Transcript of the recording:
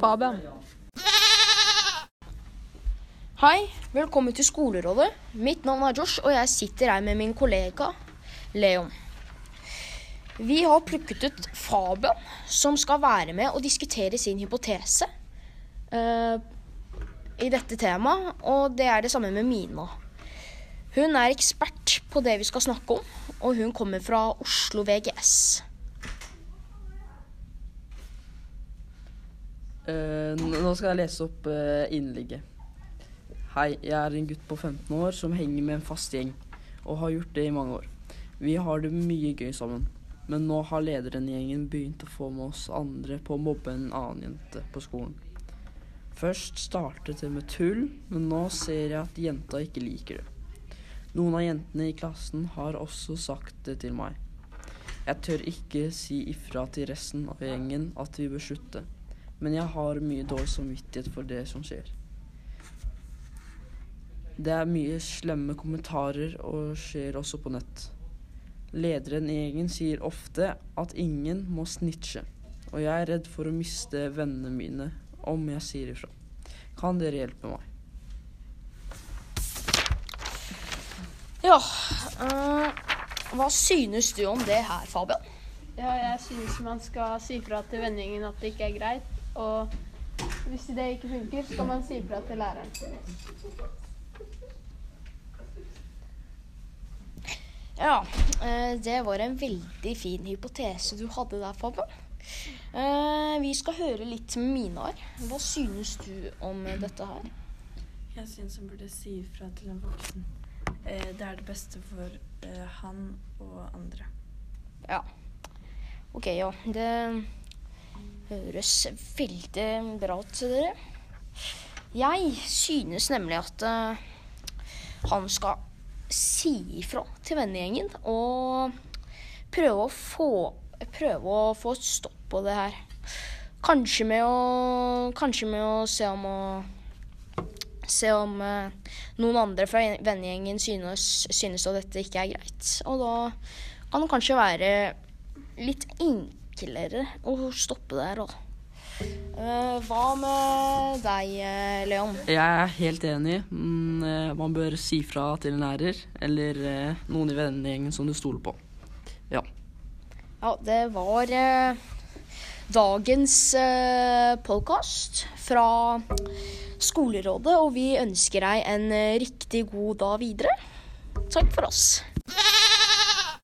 Fabian. Hei, velkommen til Skolerådet. Mitt navn er Josh, og jeg sitter her med min kollega Leon. Vi har plukket ut Fabian, som skal være med og diskutere sin hypotese uh, i dette temaet, og det er det samme med Mina. Hun er ekspert på det vi skal snakke om, og hun kommer fra Oslo VGS. Eh, nå skal jeg lese opp uh, innlegget. Hei, jeg er en gutt på 15 år som henger med en fast gjeng, og har gjort det i mange år. Vi har det mye gøy sammen, men nå har lederen i gjengen begynt å få med oss andre på å mobbe en annen jente på skolen. Først startet det med tull, men nå ser jeg at jenta ikke liker det. Noen av jentene i klassen har også sagt det til meg. Jeg tør ikke si ifra til resten av gjengen at vi bør slutte, men jeg har mye dårlig samvittighet for det som skjer. Det er mye slemme kommentarer og skjer også på nett. Lederen i gjengen sier ofte at ingen må snitche, og jeg er redd for å miste vennene mine om jeg sier ifra. Kan dere hjelpe meg? Ja, øh, hva synes du om det her, Fabian? Ja, jeg synes man skal si fra til vennegjengen at det ikke er greit. Og hvis det ikke funker, skal man si fra til læreren. Ja, eh, det var en veldig fin hypotese du hadde der, Fabian. Eh, Vi skal høre litt med Minar. Hva synes du om dette her? Jeg synes hun burde si ifra til en voksen. Eh, det er det beste for han og andre. Ja. Ok, ja. Det høres veldig bra ut til dere. Jeg synes nemlig at eh, han skal si ifra til vennegjengen og prøve å få Prøve å få stopp på det her. Kanskje med å Kanskje med å se om å Se om eh, noen andre fra vennegjengen synes, synes at dette ikke er greit. Og da kan det kanskje være litt enklere å stoppe der. her. Eh, hva med deg, eh, Leon? Jeg er helt enig. Mm, eh, man bør si fra til en lærer eller noen i vennegjengen som du stoler på. Ja. Ja, det var dagens eh, podkast fra Skolerådet, og vi ønsker deg en riktig god dag videre. Takk for oss.